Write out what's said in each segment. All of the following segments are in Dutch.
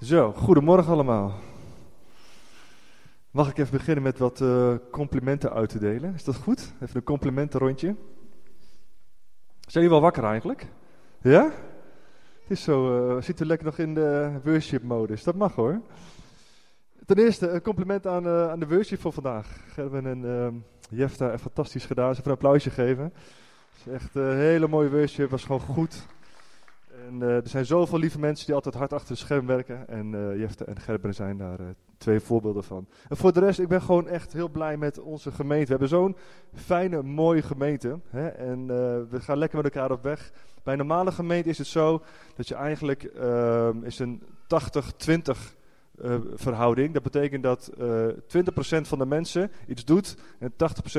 Zo, goedemorgen allemaal. Mag ik even beginnen met wat uh, complimenten uit te delen? Is dat goed? Even een complimentenrondje. Zijn jullie wel wakker eigenlijk? Ja? Het is zo, uh, zit u lekker nog in de worship-modus. Dat mag hoor. Ten eerste, een compliment aan, uh, aan de worship voor vandaag. Gerben en uh, Jefta hebben fantastisch gedaan. Ze even een applausje geven. Het is echt een hele mooie worship, was gewoon goed. En uh, er zijn zoveel lieve mensen die altijd hard achter het scherm werken. En uh, Jefte en Gerben zijn daar uh, twee voorbeelden van. En voor de rest, ik ben gewoon echt heel blij met onze gemeente. We hebben zo'n fijne, mooie gemeente. Hè? En we gaan lekker met elkaar op weg. Bij een normale gemeente is het zo dat je eigenlijk ehm, is een 80-20 uh, verhouding. Dat betekent dat uh, 20% van de mensen iets doet en 80%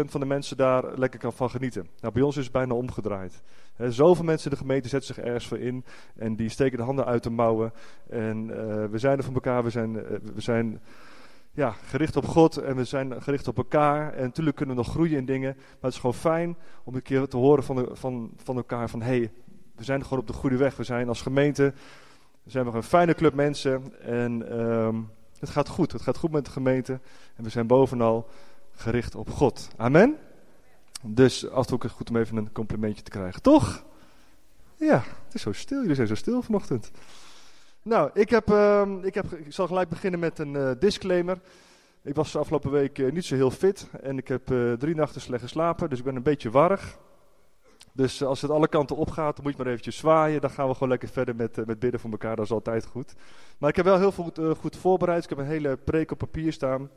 van de mensen daar lekker kan van genieten. Nou, bij ons is het bijna omgedraaid. He, zoveel mensen in de gemeente zetten zich ergens voor in en die steken de handen uit de mouwen. En uh, we zijn er voor elkaar, we zijn, we zijn ja, gericht op God en we zijn gericht op elkaar. En natuurlijk kunnen we nog groeien in dingen, maar het is gewoon fijn om een keer te horen van, van, van elkaar van hey, we zijn gewoon op de goede weg. We zijn als gemeente we zijn nog een fijne club mensen en um, het gaat goed. Het gaat goed met de gemeente en we zijn bovenal gericht op God. Amen? Dus af en toe goed om even een complimentje te krijgen, toch? Ja, het is zo stil. Jullie zijn zo stil vanochtend. Nou, ik, heb, uh, ik, heb, ik zal gelijk beginnen met een uh, disclaimer. Ik was afgelopen week uh, niet zo heel fit en ik heb uh, drie nachten slecht geslapen, dus ik ben een beetje warrig. Dus als het alle kanten opgaat, dan moet je maar eventjes zwaaien. Dan gaan we gewoon lekker verder met, met bidden voor elkaar. Dat is altijd goed. Maar ik heb wel heel veel goed, uh, goed voorbereid. Ik heb een hele preek op papier staan.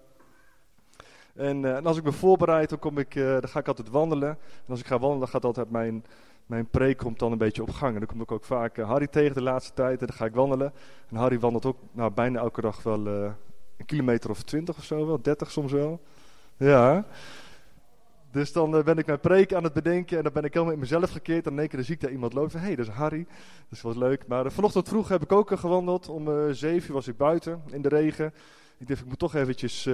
En, en als ik me voorbereid, dan, kom ik, dan ga ik altijd wandelen. En als ik ga wandelen, dan gaat altijd mijn, mijn preek komt dan een beetje op gang. En dan kom ik ook vaak Harry tegen de laatste tijd. En dan ga ik wandelen. En Harry wandelt ook nou, bijna elke dag wel een kilometer of twintig of zo wel. Dertig soms wel. Ja. Dus dan uh, ben ik mijn preek aan het bedenken en dan ben ik helemaal in mezelf gekeerd. En in één keer zie ik daar iemand lopen hé, hey, dat is Harry. Dus was leuk. Maar uh, vanochtend vroeg heb ik ook uh, gewandeld. Om zeven uur was ik buiten in de regen. Ik dacht, ik moet toch eventjes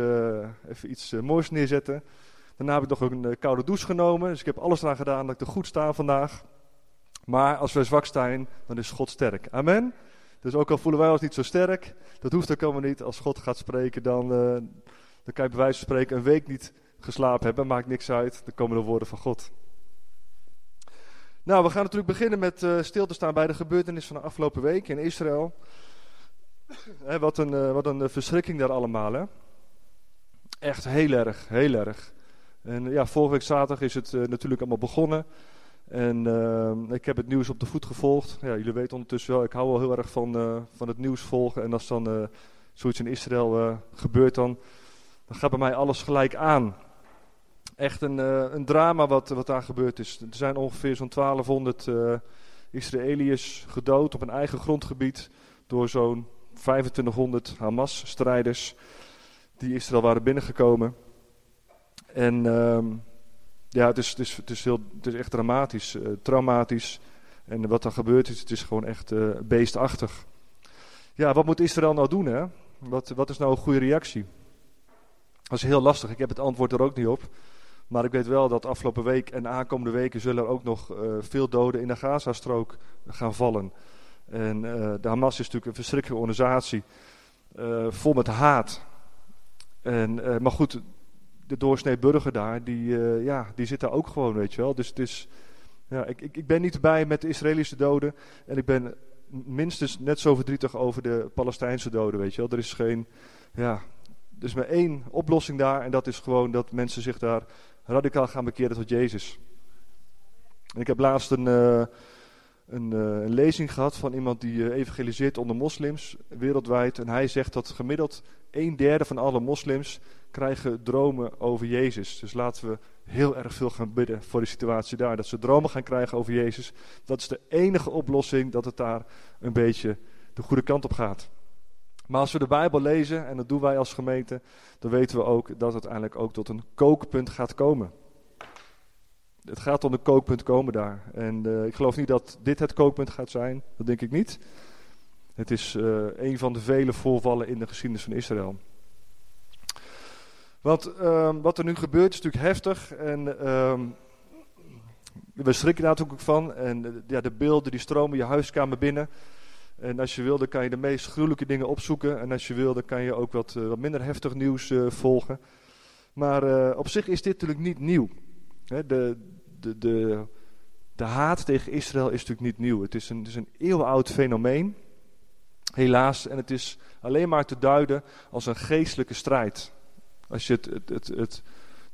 even iets moois neerzetten. Daarna heb ik nog een koude douche genomen. Dus ik heb alles eraan gedaan dat ik er goed sta vandaag. Maar als we zwak zijn, dan is God sterk. Amen. Dus ook al voelen wij ons niet zo sterk, dat hoeft ook allemaal niet. Als God gaat spreken, dan, dan kan je bij wijze van spreken een week niet geslapen hebben, maakt niks uit. Dan komen de woorden van God. Nou, we gaan natuurlijk beginnen met uh, stil te staan bij de gebeurtenis van de afgelopen week in Israël. Wat, een, uh, wat een verschrikking daar allemaal, hè. Echt heel erg, heel erg. En ja, vorige week zaterdag is het natuurlijk allemaal begonnen. En ik heb het nieuws op de voet gevolgd. Ja, jullie weten ondertussen wel, ik hou wel heel erg van, van het nieuws volgen. En als dan zoiets in Israël gebeurt, dan, dan gaat bij mij alles gelijk aan echt een, uh, een drama wat, wat daar gebeurd is. Er zijn ongeveer zo'n 1200 uh, Israëliërs gedood op een eigen grondgebied door zo'n 2500 Hamas-strijders die Israël waren binnengekomen. En uh, ja, het is, het, is, het, is heel, het is echt dramatisch, uh, traumatisch. En wat er gebeurd is, het is gewoon echt beestachtig. Ja, wat moet Israël nou doen, hè? Wat, wat is nou een goede reactie? Dat is heel lastig, ik heb het antwoord er ook niet op. Maar ik weet wel dat afgelopen week en de aankomende weken zullen er ook nog uh, veel doden in de Gazastrook gaan vallen. En uh, de Hamas is natuurlijk een verschrikkelijke organisatie, uh, vol met haat. En, maar goed, de doorsnee burger daar, die, ja, die zit daar ook gewoon, weet je wel. Dus, dus ja, ik, ik, ik ben niet bij met de Israëlische doden. En ik ben minstens net zo verdrietig over de Palestijnse doden, weet je wel. Er is geen, ja, er is maar één oplossing daar. En dat is gewoon dat mensen zich daar radicaal gaan bekeren tot Jezus. Ik heb laatst een, uh, een, uh, een, lezing gehad van iemand die uh, evangeliseert onder moslims wereldwijd. En hij zegt dat gemiddeld een derde van alle moslims krijgen dromen over Jezus. Dus laten we heel erg veel gaan bidden voor de situatie daar. Dat ze dromen gaan krijgen over Jezus. Dat is de enige oplossing dat het daar een beetje de goede kant op gaat. Maar als we de Bijbel lezen, en dat doen wij als gemeente, dan weten we ook dat het uiteindelijk ook tot een kookpunt gaat komen. Het gaat tot een kookpunt komen daar. En uh, ik geloof niet dat dit het kookpunt gaat zijn, dat denk ik niet. Het is uh, een van de vele voorvallen in de geschiedenis van Israël. Want uh, wat er nu gebeurt is natuurlijk heftig en ehm, we schrikken daar natuurlijk ook van. En ja, de beelden die stromen je huiskamer binnen. En als je wil, dan kan je de meest gruwelijke dingen opzoeken. En als je wil, dan kan je ook wat, wat minder heftig nieuws volgen. Maar op zich is dit natuurlijk niet nieuw. De, de, de, de haat tegen Israël is natuurlijk niet nieuw. Het is een, het is een eeuwenoud fenomeen. Helaas. En het is alleen maar te duiden als een geestelijke strijd. Als je het, het, het, het,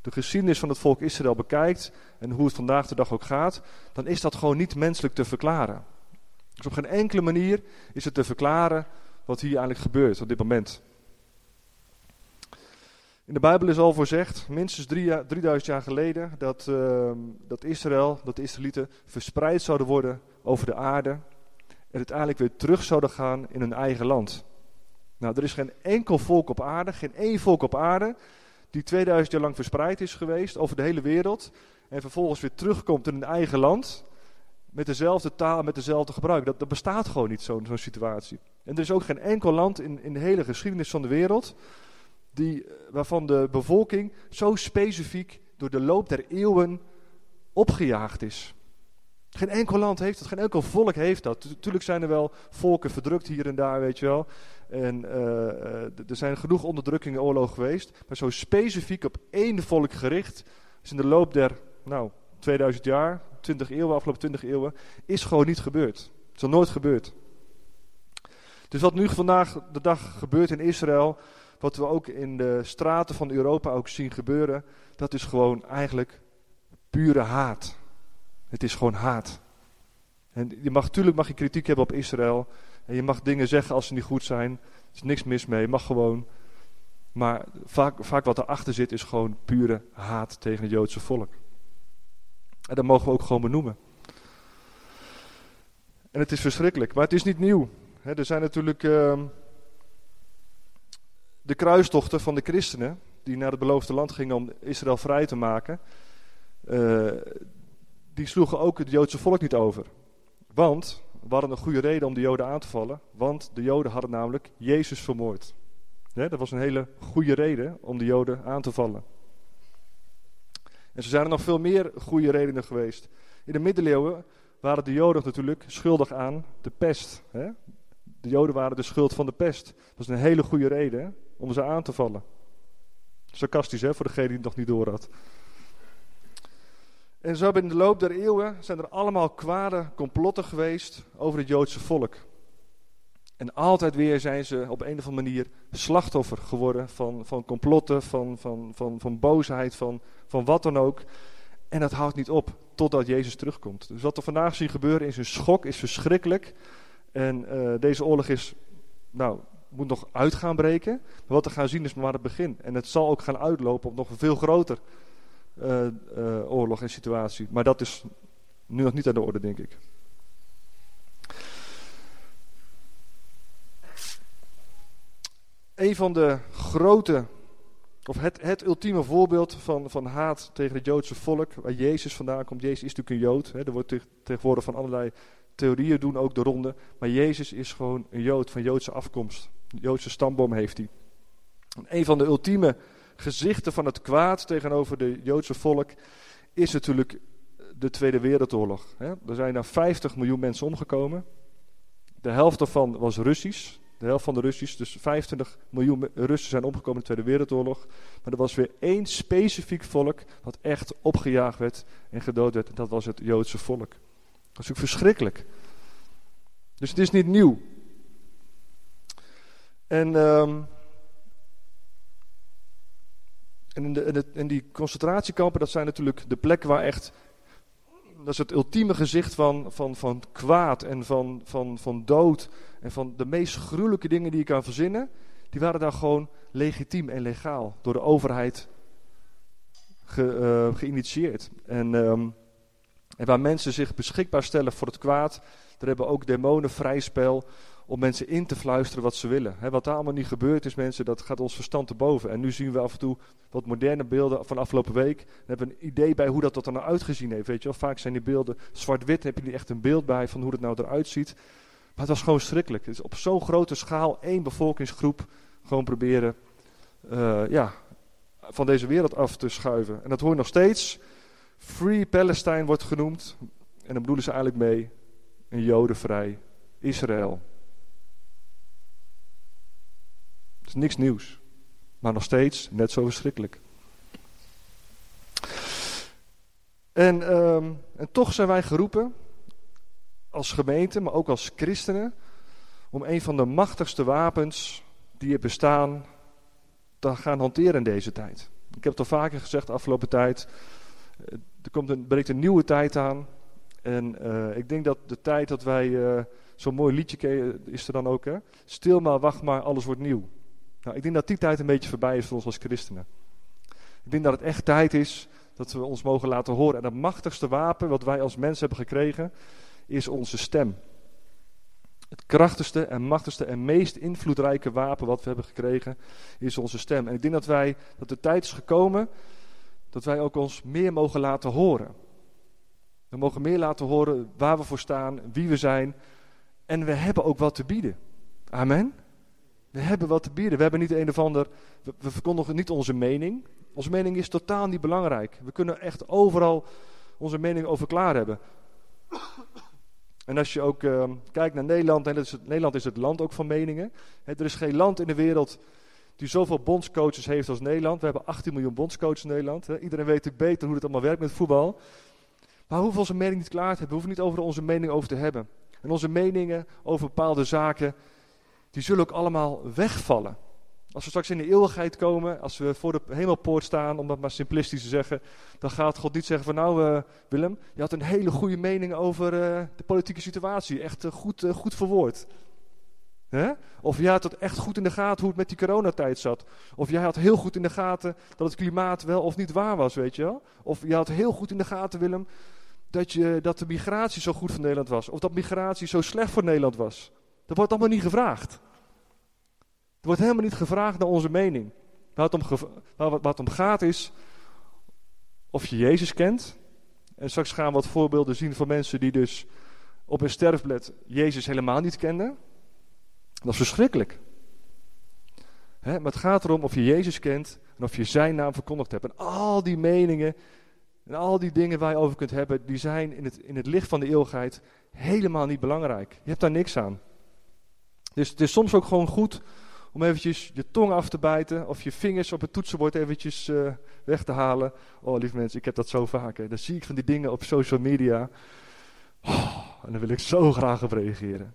de geschiedenis van het volk Israël bekijkt en hoe het vandaag de dag ook gaat, dan is dat gewoon niet menselijk te verklaren. Dus op geen enkele manier is het te verklaren wat hier eigenlijk gebeurt op dit moment. In de Bijbel is al voorzegd, minstens drie, 3000 jaar geleden, dat, uh, dat Israël, dat de Israëlieten verspreid zouden worden over de aarde en uiteindelijk weer terug zouden gaan in hun eigen land. Nou, er is geen enkel volk op aarde, geen één volk op aarde, die 2000 jaar lang verspreid is geweest over de hele wereld en vervolgens weer terugkomt in hun eigen land met dezelfde taal, met dezelfde gebruik. Dat, bestaat gewoon niet, zo'n situatie. En er is ook geen enkel land in, in de hele geschiedenis van de wereld die, eh, waarvan de bevolking zo specifiek door de loop der eeuwen opgejaagd is. Geen enkel land heeft dat, geen enkel volk heeft dat. Natuurlijk zijn er wel volken verdrukt hier en daar, weet je wel. En uh, er zijn genoeg onderdrukkingen en oorlogen geweest. Maar zo specifiek op één volk gericht, is in de loop der, nou, 2000 jaar, 20 eeuwen, afgelopen 20 eeuwen, is gewoon niet gebeurd. Het is al nooit gebeurd. Dus wat nu vandaag de dag gebeurt in Israël, wat we ook in de straten van Europa ook zien gebeuren, dat is gewoon eigenlijk pure haat. Het is gewoon haat. En je mag, natuurlijk mag je kritiek hebben op Israël. En je mag dingen zeggen als ze niet goed zijn. Er is niks mis mee. Je mag gewoon. Maar vaak, vaak wat erachter zit is gewoon pure haat tegen het Joodse volk. En dat mogen we ook gewoon benoemen. En het is verschrikkelijk. Maar het is niet nieuw. er zijn natuurlijk... Uh, de kruistochten van de christenen, die naar het beloofde land gingen om Israël vrij te maken, uh, die sloegen ook het Joodse volk niet over. Want, we hadden een goede reden om de Joden aan te vallen, want de Joden hadden namelijk Jezus vermoord. dat was een hele goede reden om de Joden aan te vallen. En zo zijn er nog veel meer goede redenen geweest. In de middeleeuwen waren de Joden natuurlijk schuldig aan de pest. De Joden waren de schuld van de pest. Dat was een hele goede reden om ze aan te vallen. Sarcastisch hè, voor degene die het nog niet door had. En zo in de loop der eeuwen zijn er allemaal kwade complotten geweest over het Joodse volk. En altijd weer zijn ze op een of andere manier slachtoffer geworden van, van complotten, van, van, van, van boosheid, van, van wat dan ook. En dat houdt niet op totdat Jezus terugkomt. Dus wat we vandaag zien gebeuren is een schok, is verschrikkelijk. En uh, deze oorlog is nou, moet nog uit gaan breken. Maar wat we gaan zien is maar het begin. En het zal ook gaan uitlopen op nog een veel groter uh, uh, oorlog en situatie. Maar dat is nu nog niet aan de orde, denk ik. Een van de grote, of het, het ultieme voorbeeld van, van haat tegen het Joodse volk, waar Jezus vandaan komt. Jezus is natuurlijk een Jood. Hè. Er wordt tegenwoordig van allerlei theorieën doen ook de ronde. Maar Jezus is gewoon een Jood van Joodse afkomst. Joodse stamboom heeft hij. een van de ultieme gezichten van het kwaad tegenover de Joodse volk is natuurlijk de Tweede Wereldoorlog. Er zijn daar 50 miljoen mensen omgekomen. De helft daarvan was Russisch. De helft van de Russisch, dus 25 miljoen Russen zijn omgekomen in de Tweede Wereldoorlog. Maar er was weer één specifiek volk dat echt opgejaagd werd en gedood werd. En dat was het Joodse volk. Dat is natuurlijk verschrikkelijk. Dus het is niet nieuw. En, um, en, in de, in, die concentratiekampen, dat zijn natuurlijk de plekken waar echt. Dat is het ultieme gezicht van, van, van kwaad en van, van, van dood. En van de meest gruwelijke dingen die je kan verzinnen. Die waren daar gewoon legitiem en legaal door de overheid ge, uh, geïnitieerd. En, um, en waar mensen zich beschikbaar stellen voor het kwaad. Daar hebben ook demonen vrij spel om mensen in te fluisteren wat ze willen. wat daar allemaal niet gebeurd is, mensen, dat gaat ons verstand te boven. En nu zien we af en toe wat moderne beelden van afgelopen week. We hebben een idee bij hoe dat, er nou uitgezien heeft. Weet je wel? Vaak zijn die beelden zwart-wit, heb je niet echt een beeld bij van hoe het nou eruit ziet. Maar het was gewoon schrikkelijk. Het is op zo'n grote schaal één bevolkingsgroep gewoon proberen uh, ja, van deze wereld af te schuiven. En dat hoor je nog steeds. Free Palestine wordt genoemd. En dan bedoelen ze eigenlijk mee een jodenvrij Israël. Is niks nieuws. Maar nog steeds net zo verschrikkelijk. En, ehm, en toch zijn wij geroepen, als gemeente, maar ook als christenen, om een van de machtigste wapens die er bestaan te gaan hanteren in deze tijd. Ik heb het al vaker gezegd de afgelopen tijd. Eh, er komt een, breekt een nieuwe tijd aan. En uh, ik denk dat de tijd dat wij, uh, zo'n mooi liedje is er dan ook, hè? Stil maar, wacht maar, alles wordt nieuw. Nou, ik denk dat die tijd een beetje voorbij is voor ons als christenen. Ik denk dat het echt tijd is dat we ons mogen laten horen. En het machtigste wapen wat wij als mensen hebben gekregen, is onze stem. Het krachtigste en machtigste en meest invloedrijke wapen wat we hebben gekregen, is onze stem. En ik denk dat wij, dat de tijd is gekomen, dat wij ook ons meer mogen laten horen. We mogen meer laten horen waar we voor staan, wie we zijn. En we hebben ook wat te bieden. Amen. We hebben wat te bieden. We hebben niet een of ander. We, verkondigen niet onze mening. Onze mening is totaal niet belangrijk. We kunnen echt overal onze mening over klaar hebben. En als je ook uh, kijkt naar Nederland, en is het, Nederland is het land ook van meningen. er is geen land in de wereld die zoveel bondscoaches heeft als Nederland. We hebben 18 miljoen bondscoaches in Nederland. Iedereen weet beter hoe het allemaal werkt met voetbal. Maar we hoeven onze mening niet klaar te hebben. We hoeven niet over onze mening over te hebben. En onze meningen over bepaalde zaken, die zullen ook allemaal wegvallen. Als we straks in de eeuwigheid komen, als we voor de hemelpoort staan, om dat maar simplistisch te zeggen, dan gaat God niet zeggen van nou uh, Willem, je had een hele goede mening over uh, de politieke situatie, echt uh, goed, goed verwoord. Of jij had het echt goed in de gaten hoe het met die coronatijd zat. Of jij had heel goed in de gaten dat het klimaat wel of niet waar was, weet je wel. Of jij had heel goed in de gaten, Willem, dat, je, dat de migratie zo goed voor Nederland was. Of dat migratie zo slecht voor Nederland was. Dat wordt allemaal niet gevraagd. Er wordt helemaal niet gevraagd naar onze mening. Waar het, om, om gaat is of je Jezus kent. En straks gaan we wat voorbeelden zien van mensen die dus op hun sterfbed Jezus helemaal niet kenden. Dat is verschrikkelijk. maar het gaat erom of je Jezus kent en of je zijn naam verkondigd hebt. En al die meningen en al die dingen waar je over kunt hebben, die zijn in het, in het licht van de eeuwigheid helemaal niet belangrijk. Je hebt daar niks aan. Dus het is soms ook gewoon goed om eventjes je tong af te bijten of je vingers op het toetsenbord eventjes uh, weg te halen. Oh, lieve mensen, ik heb dat zo vaak. Hè. Dan zie ik van die dingen op social media. Oh, en dan wil ik zo graag op reageren.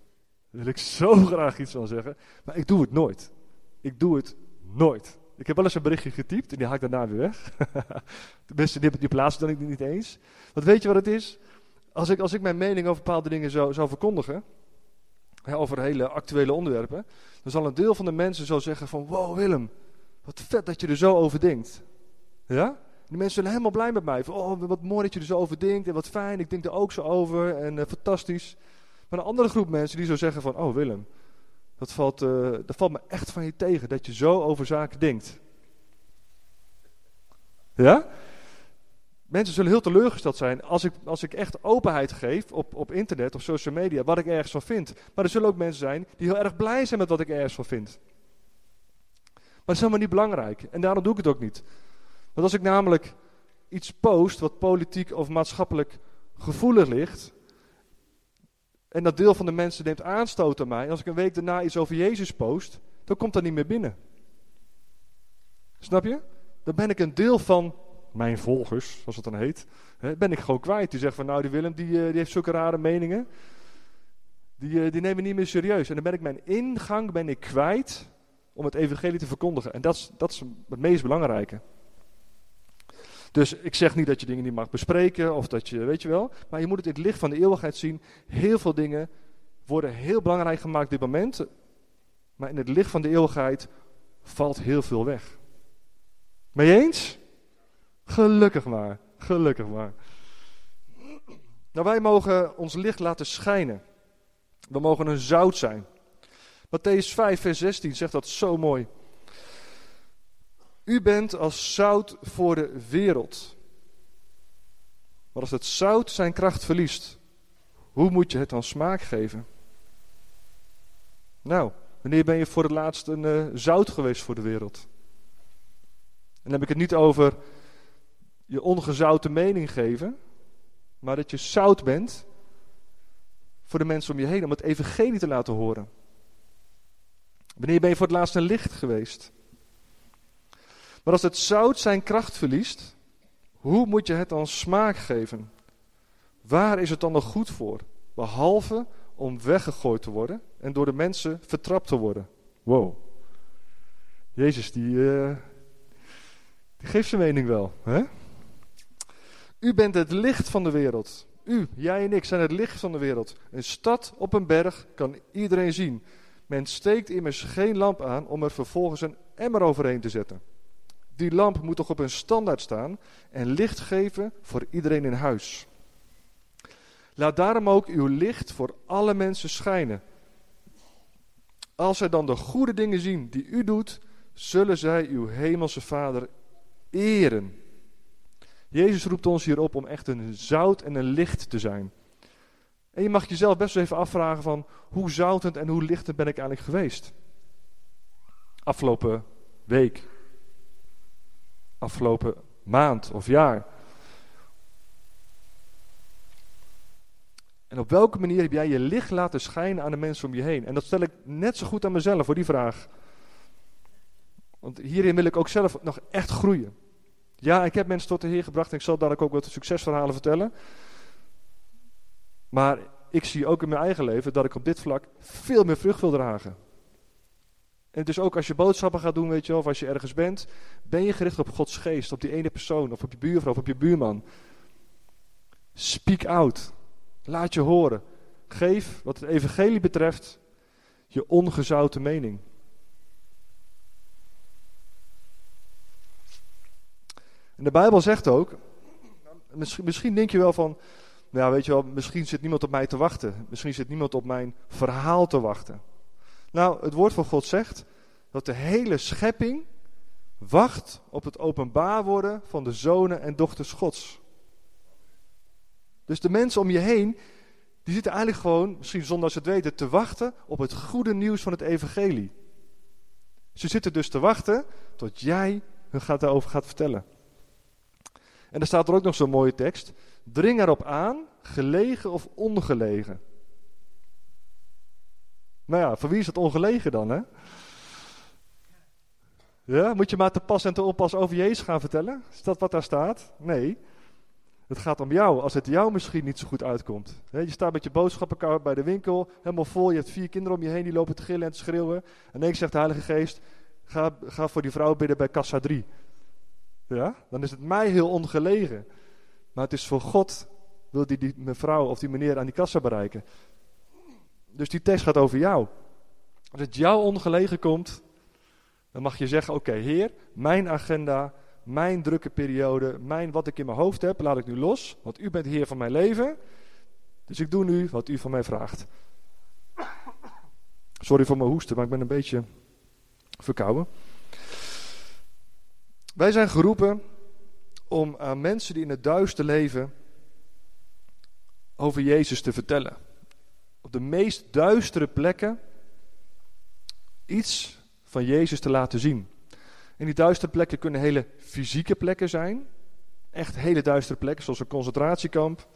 Daar wil ik zo graag iets van zeggen. Maar ik doe het nooit. Ik doe het nooit. Ik heb wel eens een berichtje getypt en die haak ik daarna weer weg. mensen die, die plaatsen dan ik niet eens. Want weet je wat het is? Als ik, als ik mijn mening over bepaalde dingen zou, zou verkondigen, over hele actuele onderwerpen, dan zal een deel van de mensen zo zeggen van, wow Willem, wat vet dat je er zo over denkt. Ja? Die mensen zijn helemaal blij met mij. Oh, wat mooi dat je er zo over denkt en wat fijn, ik denk er ook zo over en uh, fantastisch. Maar een andere groep mensen die zo zeggen van, oh Willem, dat valt, uh, dat valt me echt van je tegen, dat je zo over zaken denkt. Ja? Mensen zullen heel teleurgesteld zijn als ik, als ik echt openheid geef op, op internet of social media, wat ik ergens van vind. Maar er zullen ook mensen zijn die heel erg blij zijn met wat ik ergens van vind. Maar dat is helemaal niet belangrijk. En daarom doe ik het ook niet. Want als ik namelijk iets post wat politiek of maatschappelijk gevoelig ligt, en dat deel van de mensen neemt aanstoot aan mij. En als ik een week daarna iets over Jezus post, dan komt dat niet meer binnen. Snap je? Dan ben ik een deel van mijn volgers, zoals het dan heet, hè, ben ik gewoon kwijt. Die zeggen van nou die Willem, die, eh, die heeft zulke rare meningen. Die, eh, die nemen niet meer serieus. En dan ben ik mijn ingang ben ik kwijt om het evangelie te verkondigen. En dat is, dat is het meest belangrijke. Dus ik zeg niet dat je dingen niet mag bespreken of dat je, weet je wel. Maar je moet het in het licht van de eeuwigheid zien. Heel veel dingen worden heel belangrijk gemaakt op dit moment. Maar in het licht van de eeuwigheid valt heel veel weg. Mee eens? Gelukkig maar. Gelukkig maar. Nou, wij mogen ons licht laten schijnen. We mogen een zout zijn. Matthäus 5, vers 16 zegt dat zo mooi. U bent als zout voor de wereld. Maar als het zout zijn kracht verliest, hoe moet je het dan smaak geven? Nou, wanneer ben je voor het laatst een uh, zout geweest voor de wereld? En dan heb ik het niet over je ongezouten mening geven, maar dat je zout bent voor de mensen om je heen, om het evangelie te laten horen. Wanneer ben je voor het laatst een licht geweest? Maar als het zout zijn kracht verliest, hoe moet je het dan smaak geven? Waar is het dan nog goed voor? Behalve om weggegooid te worden en door de mensen vertrapt te worden. Wow. Jezus, die, uh, die geeft zijn mening wel. Hè? U bent het licht van de wereld. U, jij en ik zijn het licht van de wereld. Een stad op een berg kan iedereen zien. Men steekt immers geen lamp aan om er vervolgens een emmer overheen te zetten. Die lamp moet toch op een standaard staan en licht geven voor iedereen in huis. Laat daarom ook uw licht voor alle mensen schijnen. Als zij dan de goede dingen zien die u doet, zullen zij uw hemelse Vader eren. Jezus roept ons hier op om echt een zout en een licht te zijn. En je mag jezelf best wel even afvragen van hoe zoutend en hoe lichtend ben ik eigenlijk geweest? Afgelopen week, afgelopen maand of jaar. En op welke manier heb jij je licht laten schijnen aan de mensen om je heen? En dat stel ik net zo goed aan mezelf voor die vraag. Want hierin wil ik ook zelf nog echt groeien. Ja, ik heb mensen tot de Heer gebracht en ik zal dadelijk ook wat succesverhalen vertellen. Maar ik zie ook in mijn eigen leven dat ik op dit vlak veel meer vrucht wil dragen. En dus ook als je boodschappen gaat doen, weet je wel, of als je ergens bent, ben je gericht op Gods geest, op die ene persoon, of op je buurvrouw, of op je buurman. Speak out. Laat je horen. Geef, wat het evangelie betreft, je ongezouten mening. En de Bijbel zegt ook, misschien, misschien denk je wel van, nou weet je wel, misschien zit niemand op mij te wachten. Misschien zit niemand op mijn verhaal te wachten. Nou, het woord van God zegt dat de hele schepping wacht op het openbaar worden van de zonen en dochters Gods. Dus de mensen om je heen, die zitten eigenlijk gewoon, misschien zonder ze het weten, te wachten op het goede nieuws van het evangelie. Ze zitten dus te wachten tot jij hun gaat daarover gaat vertellen. En er staat er ook nog zo'n mooie tekst. Dring erop aan, gelegen of ongelegen. Nou ja, voor wie is het ongelegen dan, hè? Ja, moet je maar te pas en te oppas over Jezus gaan vertellen? Is dat wat daar staat? Nee. Het gaat om jou, als het jou misschien niet zo goed uitkomt. Je staat met je boodschappenkar bij de winkel, helemaal vol. Je hebt vier kinderen om je heen, die lopen te gillen en te schreeuwen. En dan zegt de Heilige Geest, ga, ga voor die vrouw bidden bij kassa 3. Ja, dan is het mij heel ongelegen. Maar het is voor God, wil die, die mevrouw of die meneer aan die kassa bereiken. Dus die tekst gaat over jou. Als het jou ongelegen komt, dan mag je zeggen, oké heer, mijn agenda, mijn drukke periode, mijn wat ik in mijn hoofd heb, laat ik nu los. Want u bent heer van mijn leven. Dus ik doe nu wat u van mij vraagt. Sorry voor mijn hoesten, maar ik ben een beetje verkouden. Wij zijn geroepen om aan mensen die in het duister leven over Jezus te vertellen. Op de meest duistere plekken iets van Jezus te laten zien. En die duistere plekken kunnen hele fysieke plekken zijn. Echt hele duistere plekken, zoals een concentratiekamp.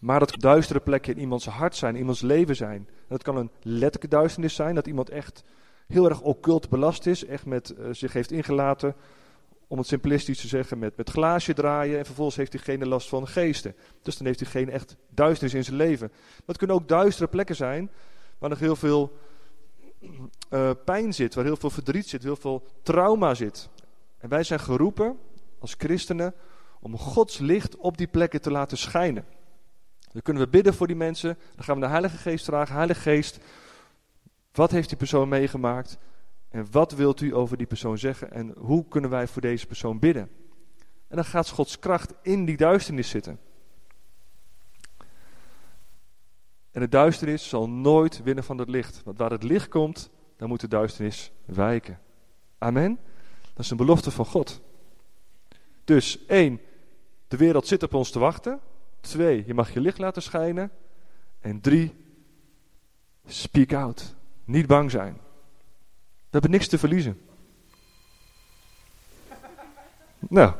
Maar dat duistere plekken in iemands hart zijn, in iemands leven zijn. Dat kan een letterlijke duisternis zijn, dat iemand echt heel erg occult belast is, echt met uh, zich heeft ingelaten, om het simplistisch te zeggen, met, met glaasje draaien en vervolgens heeft geen last van geesten. Dus dan heeft hij geen echt duisternis in zijn leven. Maar het kunnen ook duistere plekken zijn, waar nog heel veel uh, pijn zit, waar heel veel verdriet zit, heel veel trauma zit. En wij zijn geroepen als christenen om Gods licht op die plekken te laten schijnen. Dan kunnen we bidden voor die mensen, dan gaan we de Heilige Geest vragen, Heilige Geest, wat heeft die persoon meegemaakt? En wat wilt u over die persoon zeggen? En hoe kunnen wij voor deze persoon bidden? En dan gaat Gods kracht in die duisternis zitten. En de duisternis zal nooit winnen van het licht. Want waar het licht komt, dan moet de duisternis wijken. Amen. Dat is een belofte van God. Dus één, de wereld zit op ons te wachten. Twee, je mag je licht laten schijnen. En drie, speak out. Niet bang zijn. We hebben niks te verliezen. Nou.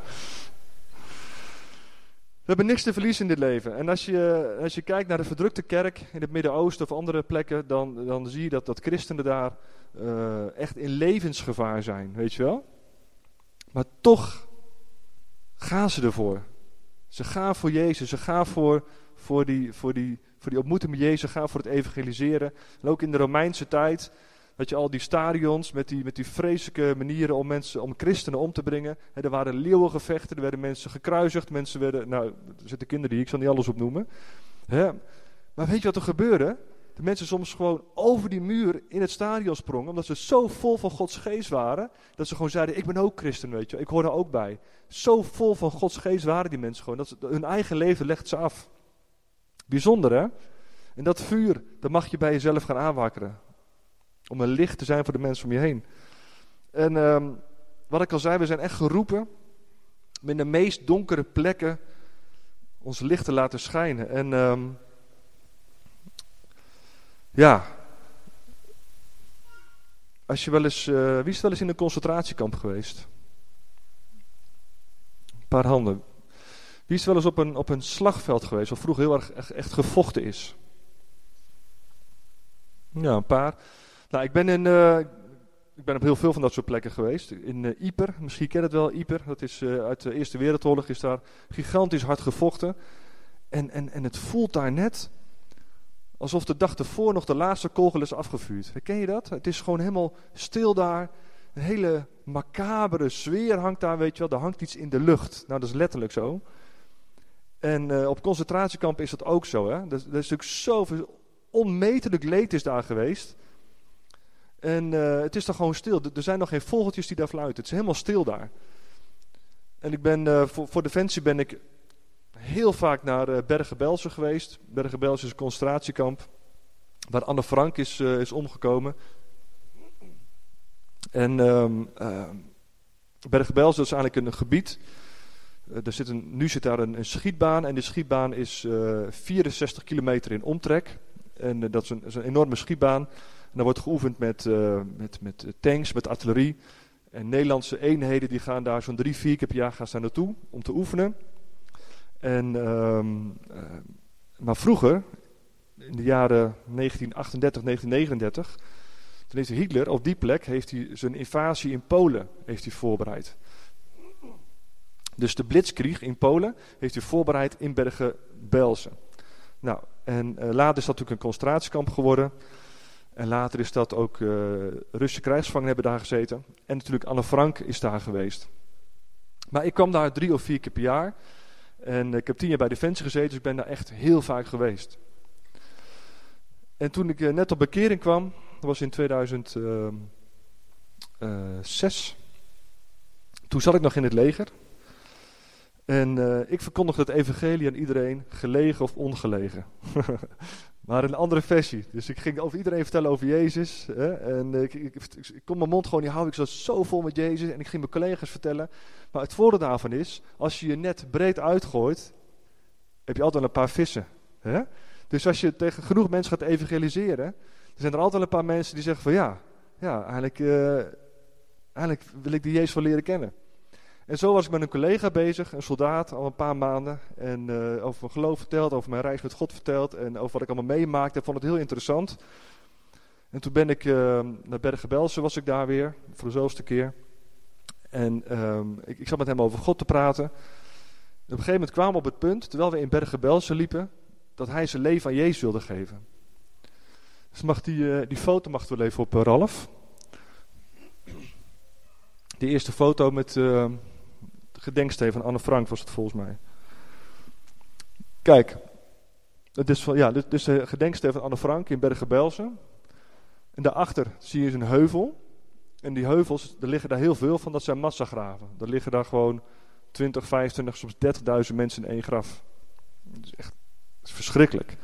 We hebben niks te verliezen in dit leven. En als je, als je kijkt naar de verdrukte kerk in het Midden-Oosten of andere plekken, dan, dan zie je dat, dat christenen daar uh, echt in levensgevaar zijn, weet je wel. Maar toch gaan ze ervoor. Ze gaan voor Jezus, ze gaan voor, voor, die, voor, die, voor die ontmoeting met Jezus, gaan voor het evangeliseren. En ook in de Romeinse tijd had je al die stadions met die, met die vreselijke manieren om mensen, om christenen om te brengen. er waren leeuwengevechten, er werden mensen gekruisigd, mensen werden, nou, er zitten kinderen die, ik zal niet alles opnoemen. Maar weet je wat er gebeurde? De mensen soms gewoon over die muur in het stadion sprongen, omdat ze zo vol van Gods geest waren, dat ze gewoon zeiden, ik ben ook christen, weet je, ik hoor er ook bij. Zo vol van Gods geest waren die mensen gewoon, dat ze, hun eigen leven legt ze af. Bijzonder hè? En dat vuur, dat mag je bij jezelf gaan aanwakkeren. Om een licht te zijn voor de mensen om je heen. En um, wat ik al zei, we zijn echt geroepen om in de meest donkere plekken ons licht te laten schijnen. En um, ja, als je wel eens, uh, wie is wel eens in een concentratiekamp geweest? Een paar handen. Wie is wel eens op een, op een slagveld geweest, wat vroeger heel erg echt, gevochten is? Ja, een paar. Nou, ik ben, in, uh, ik ben op heel veel van dat soort plekken geweest. In uh, misschien ken je het wel, Yper. Dat is uh, uit de Eerste Wereldoorlog, is daar gigantisch hard gevochten. En, en, en het voelt daar net alsof de dag ervoor nog de laatste kogel is afgevuurd. Ken je dat? Het is gewoon helemaal stil daar. Een hele macabere sfeer hangt daar, weet je wel. Er hangt iets in de lucht. Nou, dat is letterlijk zo. En op concentratiekampen is dat ook zo. Hè? Er, is natuurlijk zoveel onmetelijk leed is daar geweest. En uh, het is dan gewoon stil. Er zijn nog geen vogeltjes die daar fluiten. Het is helemaal stil daar. En ik ben, uh, voor, voor Defensie ben ik heel vaak naar uh, Bergen-Belsen geweest. Bergen-Belsen is een concentratiekamp. Waar Anne Frank is, is omgekomen. En um, Bergen-Belsen is eigenlijk een gebied. Er zit een, nu zit daar een, een, schietbaan. En die schietbaan is 64 kilometer in omtrek. En dat is een, enorme schietbaan. En dan wordt geoefend met, met, met tanks, met artillerie. En Nederlandse eenheden die gaan daar zo'n drie, vier keer per jaar gaan staan naartoe om te oefenen. En, uh, maar vroeger, in de jaren 1938, 1939, toen heeft Hitler op die plek heeft hij zijn invasie in Polen heeft hij voorbereid. Dus de Blitzkrieg in Polen heeft hij voorbereid in Bergen-Belsen. Nou, en uh, later is dat natuurlijk een concentratiekamp geworden. En later is dat ook uh, Russische krijgsgevangenen hebben daar gezeten. En natuurlijk Anne Frank is daar geweest. Maar ik kwam daar drie of vier keer per jaar. En ik heb tien jaar bij Defensie gezeten, dus ik ben daar echt heel vaak geweest. En toen ik uh, net op bekering kwam, dat was in 2006. Uh, toen zat ik nog in het leger. En uh, ik verkondigde het evangelie aan iedereen, gelegen of ongelegen. maar een andere versie. Dus ik ging over iedereen vertellen over Jezus. Hè? En ik, ik, kon mijn mond gewoon niet houden. Ik zat zo vol met Jezus. En ik ging mijn collega's vertellen. Maar het voordeel daarvan is, als je je net breed uitgooit, heb je altijd een paar vissen. Hè? Dus als je tegen genoeg mensen gaat evangeliseren, dan zijn er altijd een paar mensen die zeggen van ja, ja eigenlijk, uh, eigenlijk wil ik die Jezus wel leren kennen. En zo was ik met een collega bezig, een soldaat, al een paar maanden. En uh, over mijn geloof verteld, over mijn reis met God verteld. En over wat ik allemaal meemaakte. Ik vond het heel interessant. En toen ben ik uh, naar Bergen-Belsen, was ik daar weer, voor de zoveelste keer. En um, ik, ik zat met hem over God te praten. En op een gegeven moment kwamen we op het punt, terwijl we in Bergen-Belsen liepen, dat hij zijn leven aan Jezus wilde geven. Dus mag die, uh, die foto mag wel even op, Ralf. Die eerste foto met gedenksteen van Anne Frank was het volgens mij. Kijk, het is, van, ja, dit, is de gedenksteen van Anne Frank in Bergen-Belsen. En daarachter zie je een heuvel. En die heuvels, er liggen daar heel veel van, dat zijn massagraven. Er liggen daar gewoon 20, 25, soms 30.000 mensen in één graf. Dat is echt verschrikkelijk.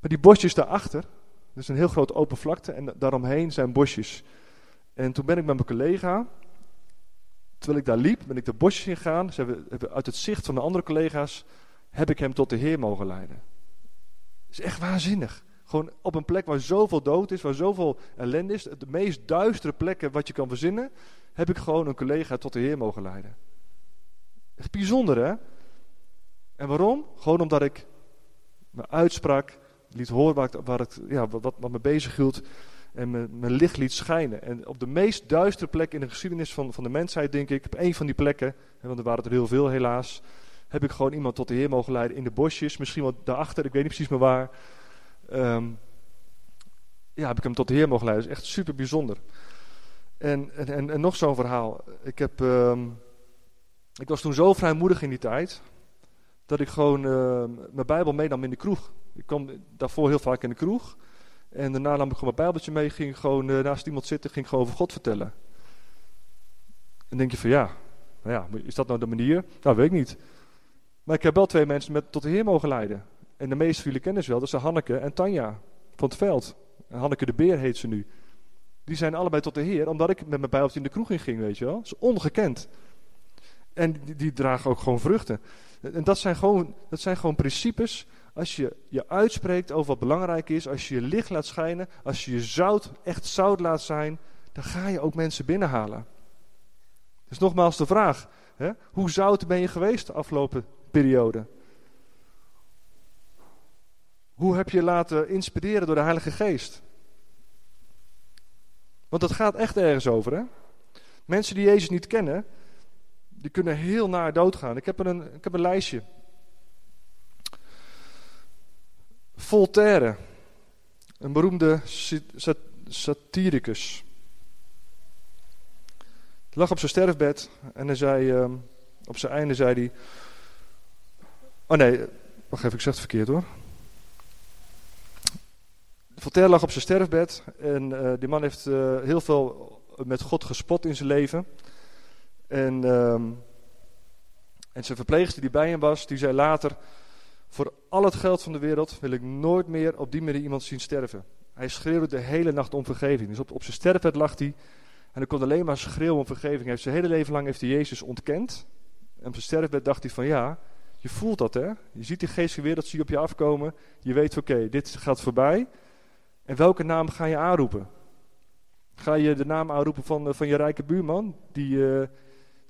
Maar die bosjes daarachter, dat is een heel grote open vlakte en daaromheen zijn bosjes. En toen ben ik met mijn collega, terwijl ik daar liep, ben ik de bosjes ingegaan. Ze hebben, uit het zicht van de andere collega's heb ik hem tot de Heer mogen leiden. Dat is echt waanzinnig. Gewoon op een plek waar zoveel dood is, waar zoveel ellende is, de meest duistere plekken wat je kan verzinnen, heb ik gewoon een collega tot de Heer mogen leiden. Echt bijzonder hè? En waarom? Gewoon omdat ik mijn uitspraak liet horen waar, het, ja, wat, wat me bezig hield en mijn, licht liet schijnen. En op de meest duistere plek in de geschiedenis van, van de mensheid, denk ik, op één van die plekken, want er waren er heel veel helaas, heb ik gewoon iemand tot de Heer mogen leiden in de bosjes, misschien wel daarachter, ik weet niet precies meer waar. Ehm, ja, heb ik hem tot de Heer mogen leiden. Dat is echt super bijzonder. En, en, en, nog zo'n verhaal. Ik, heb, ehm, ik was toen zo vrijmoedig in die tijd, dat ik gewoon uh, mijn Bijbel meenam in de kroeg. Ik kwam daarvoor heel vaak in de kroeg. En daarna nam ik gewoon mijn Bijbeltje mee, ging gewoon uh, naast iemand zitten, ging gewoon over God vertellen. En denk je van ja, nou ja, is dat nou de manier? Nou, weet ik niet. Maar ik heb wel twee mensen met, tot de Heer mogen leiden. En de meeste van jullie kennen ze wel, dat zijn Hanneke en Tanja van het veld. Hanneke de Beer heet ze nu. Die zijn allebei tot de Heer, omdat ik met mijn Bijbeltje in de kroeg in ging, weet je wel. Dat is ongekend. En die, die dragen ook gewoon vruchten. En dat zijn gewoon, dat zijn gewoon principes. Als je je uitspreekt over wat belangrijk is, als je je licht laat schijnen, als je je zout, echt zout laat zijn, dan ga je ook mensen binnenhalen. Dus nogmaals de vraag, hè? hoe zout ben je geweest de afgelopen periode? Hoe heb je laten inspireren door de Heilige Geest? Want dat gaat echt ergens over, hè? Mensen die Jezus niet kennen, die kunnen heel naar doodgaan. Ik heb een, ik heb een lijstje. Voltaire, een beroemde satiricus. Lag op zijn sterfbed en hij zei, ehm, op zijn einde zei hij... Oh nee, wacht even, ik zeg het verkeerd hoor. Voltaire lag op zijn sterfbed en uh, die man heeft uh, heel veel met God gespot in zijn leven. En, um, en zijn verpleegster die bij hem was, die zei later... Voor al het geld van de wereld wil ik nooit meer op die manier iemand zien sterven. Hij schreeuwde de hele nacht om vergeving. Dus op, op zijn sterfbed lag hij en hij kon alleen maar schreeuwen om vergeving. Hij heeft zijn hele leven lang heeft hij Jezus ontkend. En op zijn sterfbed dacht hij van ja, je voelt dat hè. Je ziet die geestelijke wereld, zie je op je afkomen. Je weet oké, dit gaat voorbij. En welke naam ga je aanroepen? Ga je de naam aanroepen van, eh, van je rijke buurman, die uh, eh,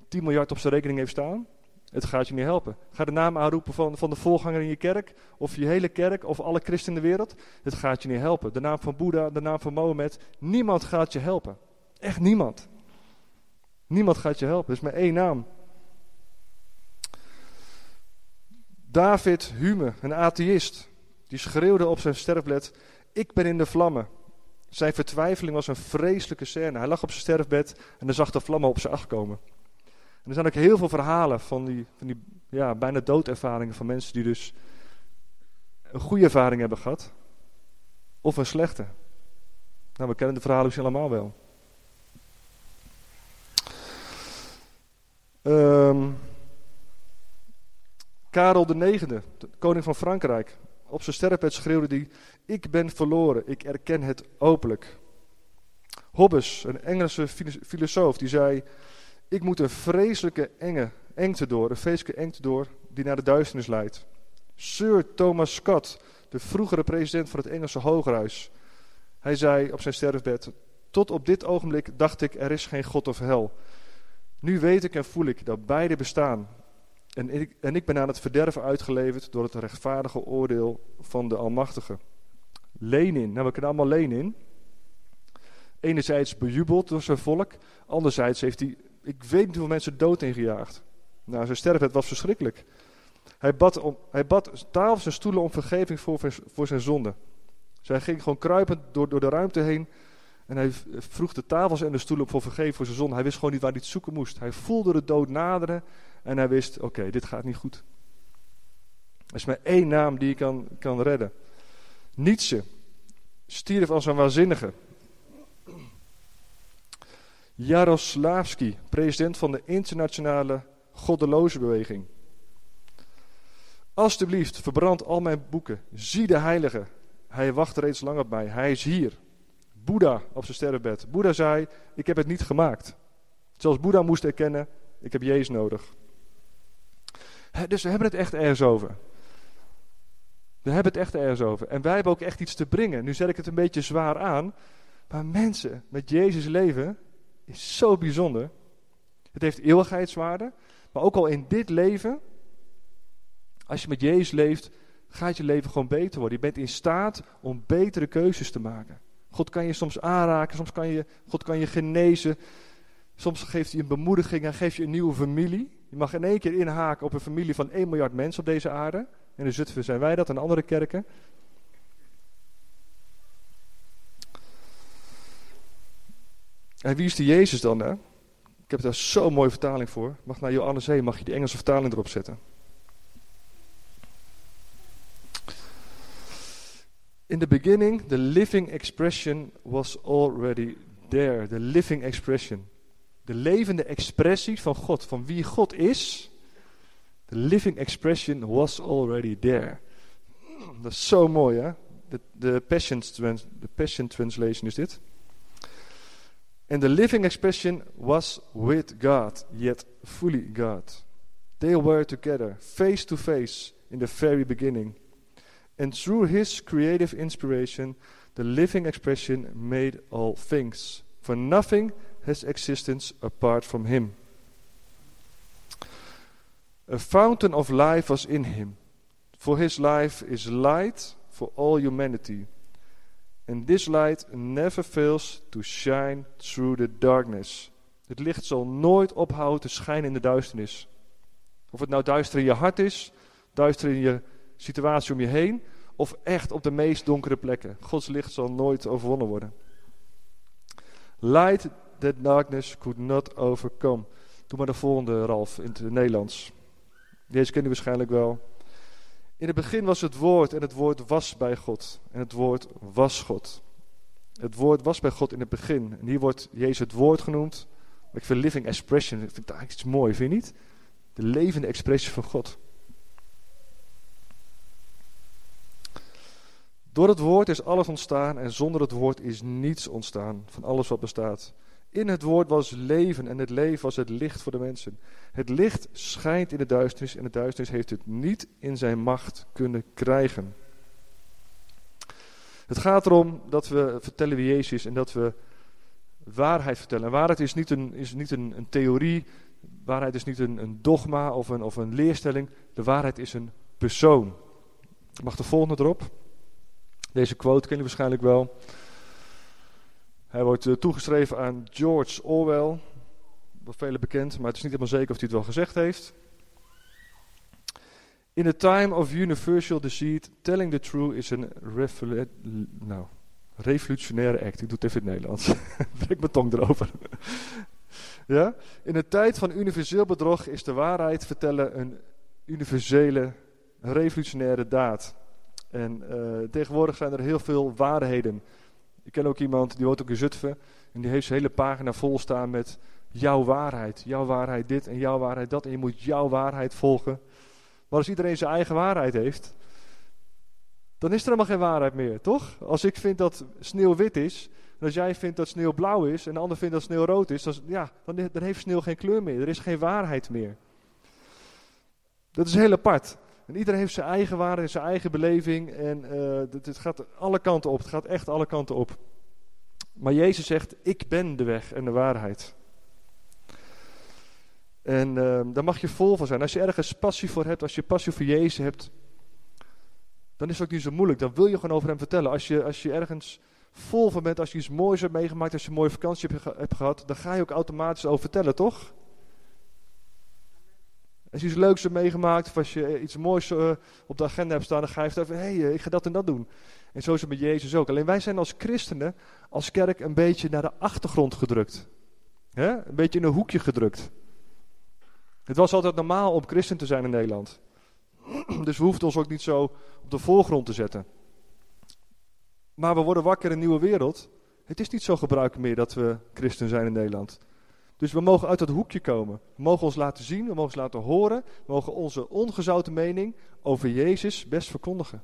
10 miljard op zijn rekening heeft staan? Het gaat je niet helpen. Ga de naam aanroepen van, van de voorganger in je kerk, of je hele kerk, of alle christenen in de wereld. Het gaat je niet helpen. De naam van Boeddha, de naam van Mohammed. Niemand gaat je helpen. Echt niemand. Niemand gaat je helpen. Er is maar één naam. David Hume, een atheïst, die schreeuwde op zijn sterfbed: Ik ben in de vlammen. Zijn vertwijfeling was een vreselijke scène. Hij lag op zijn sterfbed en er zag de vlammen op zich afkomen. En er zijn ook heel veel verhalen van die, van die ja, bijna doodervaringen van mensen die dus een goede ervaring hebben gehad. Of een slechte. Nou, we kennen de verhalen misschien allemaal wel. Um, Karel de koning van Frankrijk. Op zijn sterrenbed schreeuwde hij: Ik ben verloren, ik erken het openlijk. Hobbes, een Engelse filosoof, die zei: Ik moet een vreselijke enge engte door, een vreselijke engte door die naar de duisternis leidt. Sir Thomas Scott, de vroegere president van het Engelse Hogerhuis. Hij zei op zijn sterfbed: Tot op dit ogenblik dacht ik: er is geen God of hel. Nu weet ik en voel ik dat beide bestaan. En ik, en ik ben aan het verderven uitgeleverd door het rechtvaardige oordeel van de Almachtige. Lenin, nou we allemaal Lenin. Enerzijds bejubeld door zijn volk, anderzijds heeft hij, ik weet niet hoeveel mensen dood ingejaagd. Nou, zijn sterfbed was verschrikkelijk. Hij bad, om, hij bad tafels en stoelen om vergeving voor, voor zijn zonde. Zij ging gewoon kruipend door, door de ruimte heen en hij vroeg de tafels en de stoelen op voor vergeving voor zijn zonde. Hij wist gewoon niet waar hij het zoeken moest. Hij voelde de dood naderen en hij wist, oké, dit gaat niet goed. Er is maar één naam die je kan, kan redden. Nietzsche stierf als een waanzinnige. Jaroslavski, president van de internationale goddeloze beweging. Alsjeblieft, verbrand al mijn boeken. Zie de heilige. Hij wacht reeds lang op mij. Hij is hier. Boeddha op zijn sterrenbed. Boeddha zei, ik heb het niet gemaakt. Zelfs Boeddha moest erkennen, ik heb Jezus nodig. dus we hebben het echt ergens over. We hebben het echt ergens over. En wij hebben ook echt iets te brengen. Nu zet ik het een beetje zwaar aan. Maar mensen met Jezus leven is zo bijzonder. Het heeft eeuwigheidswaarde. Maar ook al in dit leven, Als je met Jezus leeft, gaat je leven gewoon beter worden. Je bent in staat om betere keuzes te maken. God kan je soms aanraken, soms kan je, God kan je genezen. Soms geeft hij een bemoediging en geeft je een nieuwe familie. Je mag in één keer inhaken op een familie van 1 miljard mensen op deze aarde. In de Zutphen zijn wij dat en andere kerken. En wie is die Jezus dan? Hè? Ik heb daar zo'n mooie vertaling voor. Mag naar Johannes heen, mag je die Engelse vertaling erop zetten. In the beginning, the living expression was already there. The living expression. De levende expressie van God, van wie God is. The living expression was already there. Dat is zo mooi, hè? De, de, Passion, de Passion Translation is dit. And the living expression was with God, yet fully God. They were together, face to face, in the very beginning. And through his creative inspiration, the living expression made all things. For nothing has existence apart from him. A fountain of life was in him. For his life is light for all humanity. And this light never fails to shine through the darkness. Het licht zal nooit ophouden te schijnen in de duisternis. Of het nou duister in je hart is, duister in je situatie om je heen, of echt op de meest donkere plekken. Gods licht zal nooit overwonnen worden. Light that darkness could not overcome. Doe maar de volgende, Ralf, in het Nederlands. Deze ken je waarschijnlijk wel. In het begin was het woord en het woord was bij God. En het woord was God. Het woord was bij God in het begin. En hier wordt Jezus het woord genoemd. ik vind living expression, ik vind dat iets moois, vind je niet? De levende expressie van God. Door het woord is alles ontstaan en zonder het woord is niets ontstaan van alles wat bestaat. In het woord was leven en het leven was het licht voor de mensen. Het licht schijnt in de duisternis en de duisternis heeft het niet in zijn macht kunnen krijgen. Het gaat erom dat we vertellen wie Jezus is en dat we waarheid vertellen. En waarheid is niet een, is niet een, een theorie, waarheid is niet een, een dogma of een, of een leerstelling. De waarheid is een persoon. mag de volgende erop. Deze quote ken je waarschijnlijk wel. Hij wordt uh, toegeschreven aan George Orwell. Wat velen bekend, maar het is niet helemaal zeker of hij het wel gezegd heeft. In a time of universal deceit, telling the truth is een nou, revolutionaire act. Ik doe het even in het Nederlands. Brek mijn tong erover. ja? In een tijd van universeel bedrog is de waarheid vertellen een universele, revolutionaire daad. En uh, tegenwoordig zijn er heel veel waarheden. Ik ken ook iemand, die woont ook in Zutphen. En die heeft zijn hele pagina vol staan met jouw waarheid. Jouw waarheid dit en jouw waarheid dat. En je moet jouw waarheid volgen. Maar als iedereen zijn eigen waarheid heeft, dan is er helemaal geen waarheid meer, toch? Als ik vind dat sneeuw wit is, en als jij vindt dat sneeuw blauw is, en de ander vindt dat sneeuw rood is, dan, ja, dan, dan heeft sneeuw geen kleur meer. Er is geen waarheid meer. Dat is heel apart. En iedereen heeft zijn eigen waarde, zijn eigen beleving. En uh, het, gaat alle kanten op. Het gaat echt alle kanten op. Maar Jezus zegt, ik ben de weg en de waarheid. En uh, daar mag je vol van zijn. Als je ergens passie voor hebt, als je passie voor Jezus hebt, dan is het ook niet zo moeilijk. Dan wil je gewoon over hem vertellen. Als je, als je ergens vol van bent, als je iets moois hebt meegemaakt, als je een mooie vakantie hebt, hebt gehad, dan ga je ook automatisch over vertellen, toch? Als je iets leuks hebt meegemaakt of als je iets moois uh, op de agenda hebt staan, dan ga je even, hé, hey, ik ga dat en dat doen. En zo is het met Jezus ook. Alleen wij zijn als christenen, als kerk, een beetje naar de achtergrond gedrukt. Een beetje in een hoekje gedrukt. Het was altijd normaal om christen te zijn in Nederland. Dus we hoefden ons ook niet zo op de voorgrond te zetten. Maar we worden wakker in een nieuwe wereld. Het is niet zo gebruikelijk meer dat we christen zijn in Nederland. Dus we mogen uit dat hoekje komen. We mogen ons laten zien, we mogen ons laten horen. We mogen onze ongezouten mening over Jezus best verkondigen.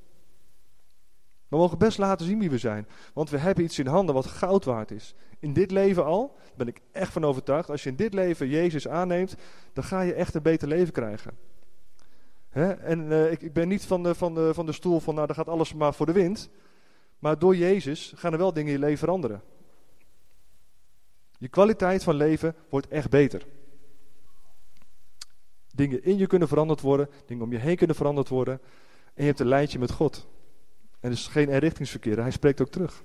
We mogen best laten zien wie we zijn. Want we hebben iets in handen wat goud waard is. In dit leven al, ben ik echt van overtuigd. Als je in dit leven Jezus aanneemt, dan ga je echt een beter leven krijgen. En uh, ik, ik, ben niet van de, van, de, van de stoel van, nou dan gaat alles maar voor de wind. Maar door Jezus gaan er wel dingen in je leven veranderen. Je kwaliteit van leven wordt echt beter. Dingen in je kunnen veranderd worden, dingen om je heen kunnen veranderd worden. En je hebt een lijntje met God. En dus geen eenrichtingsverkeer, hij spreekt ook terug.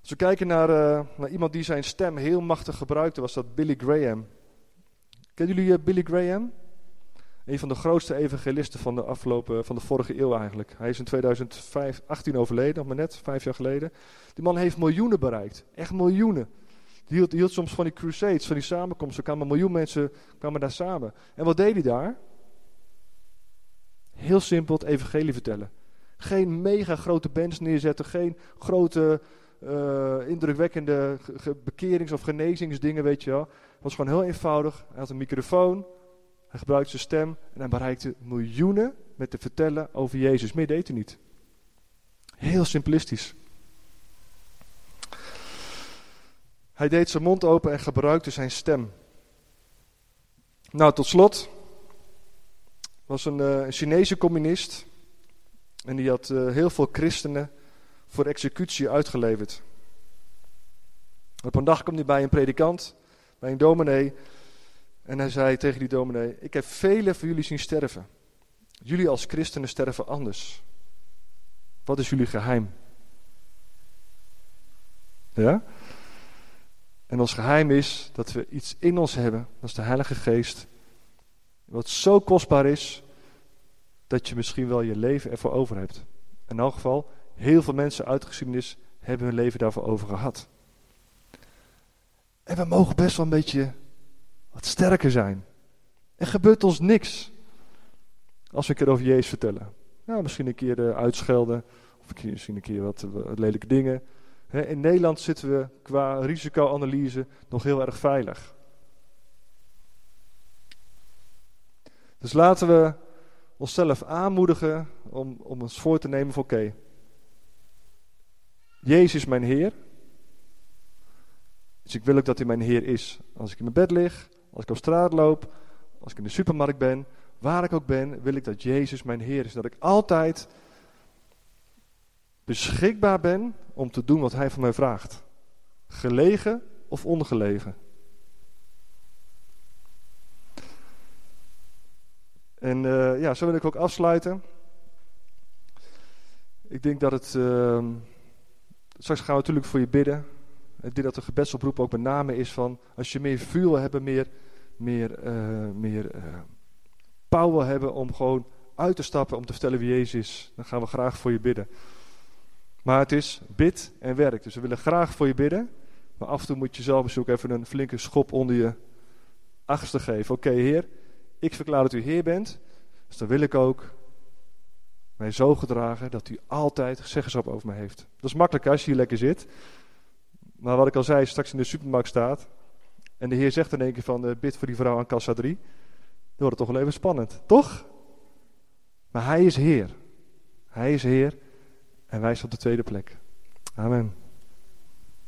Als we kijken naar, uh, naar, iemand die zijn stem heel machtig gebruikte, was dat Billy Graham. Kennen jullie uh, Billy Graham? Een van de grootste evangelisten van de afgelopen, van de vorige eeuw eigenlijk. Hij is in 2018 overleden, nog maar net, vijf jaar geleden. Die man heeft miljoenen bereikt, echt miljoenen. Die hield, hield soms van die crusades, van die samenkomsten. Er kwamen miljoen mensen kwamen daar samen. En wat deed hij daar? Heel simpel het evangelie vertellen. Geen mega grote bands neerzetten, geen grote uh, indrukwekkende bekerings- of genezingsdingen, weet je wel. Het was gewoon heel eenvoudig. Hij had een microfoon, hij gebruikte zijn stem en hij bereikte miljoenen met te vertellen over Jezus. Meer deed hij niet. Heel simplistisch. Hij deed zijn mond open en gebruikte zijn stem. Nou, tot slot was een, uh, een Chinese communist. En die had uh, heel veel christenen voor executie uitgeleverd. Op een dag kwam hij bij een predikant, bij een dominee. En hij zei tegen die dominee: Ik heb vele van jullie zien sterven. Jullie als christenen sterven anders. Wat is jullie geheim? Ja? En ons geheim is dat we iets in ons hebben, dat is de Heilige Geest, wat zo kostbaar is dat je misschien wel je leven ervoor over hebt. In elk geval, heel veel mensen uit de geschiedenis hebben hun leven daarvoor over gehad. En we mogen best wel een beetje wat sterker zijn. Er gebeurt ons niks als we een keer over Jezus vertellen. Nou, misschien een keer uh, uitschelden, of misschien een keer wat, wat lelijke dingen in Nederland zitten we qua risicoanalyse nog heel erg veilig. Dus laten we onszelf aanmoedigen om, om ons voor te nemen van oké. Jezus is mijn Heer. Dus ik wil ook dat hij mijn Heer is. Als ik in mijn bed lig, als ik op straat loop, als ik in de supermarkt ben, waar ik ook ben, wil ik dat Jezus mijn Heer is. Dat ik altijd beschikbaar ben om te doen wat Hij van mij vraagt. Gelegen of ongelegen. En uh, ja, zo wil ik ook afsluiten. Ik denk dat het. Uh, straks gaan we natuurlijk voor je bidden. Ik denk dat de gebedsoproep ook met name is van. Als je meer vuur wil hebben, meer, meer, uh, meer power wil hebben om gewoon uit te stappen om te vertellen wie Jezus is, dan gaan we graag voor je bidden. Maar het is bid en werk. Dus we willen graag voor je bidden. Maar af en toe moet je zelf bezoek even een flinke schop onder je achterste geven. Oké, Heer, ik verklaar dat u Heer bent. Dus dan wil ik ook mij zo gedragen dat u altijd zeggenschap over me heeft. Dat is makkelijk als je hier lekker zit. Maar wat ik al zei, straks in de supermarkt staat. En de Heer zegt in één keer van, uh, bid voor die vrouw aan kassa 3. Dan wordt het toch wel even spannend, toch? Maar Hij is Heer. Hij is Heer. En wij staan op de tweede plek. Amen.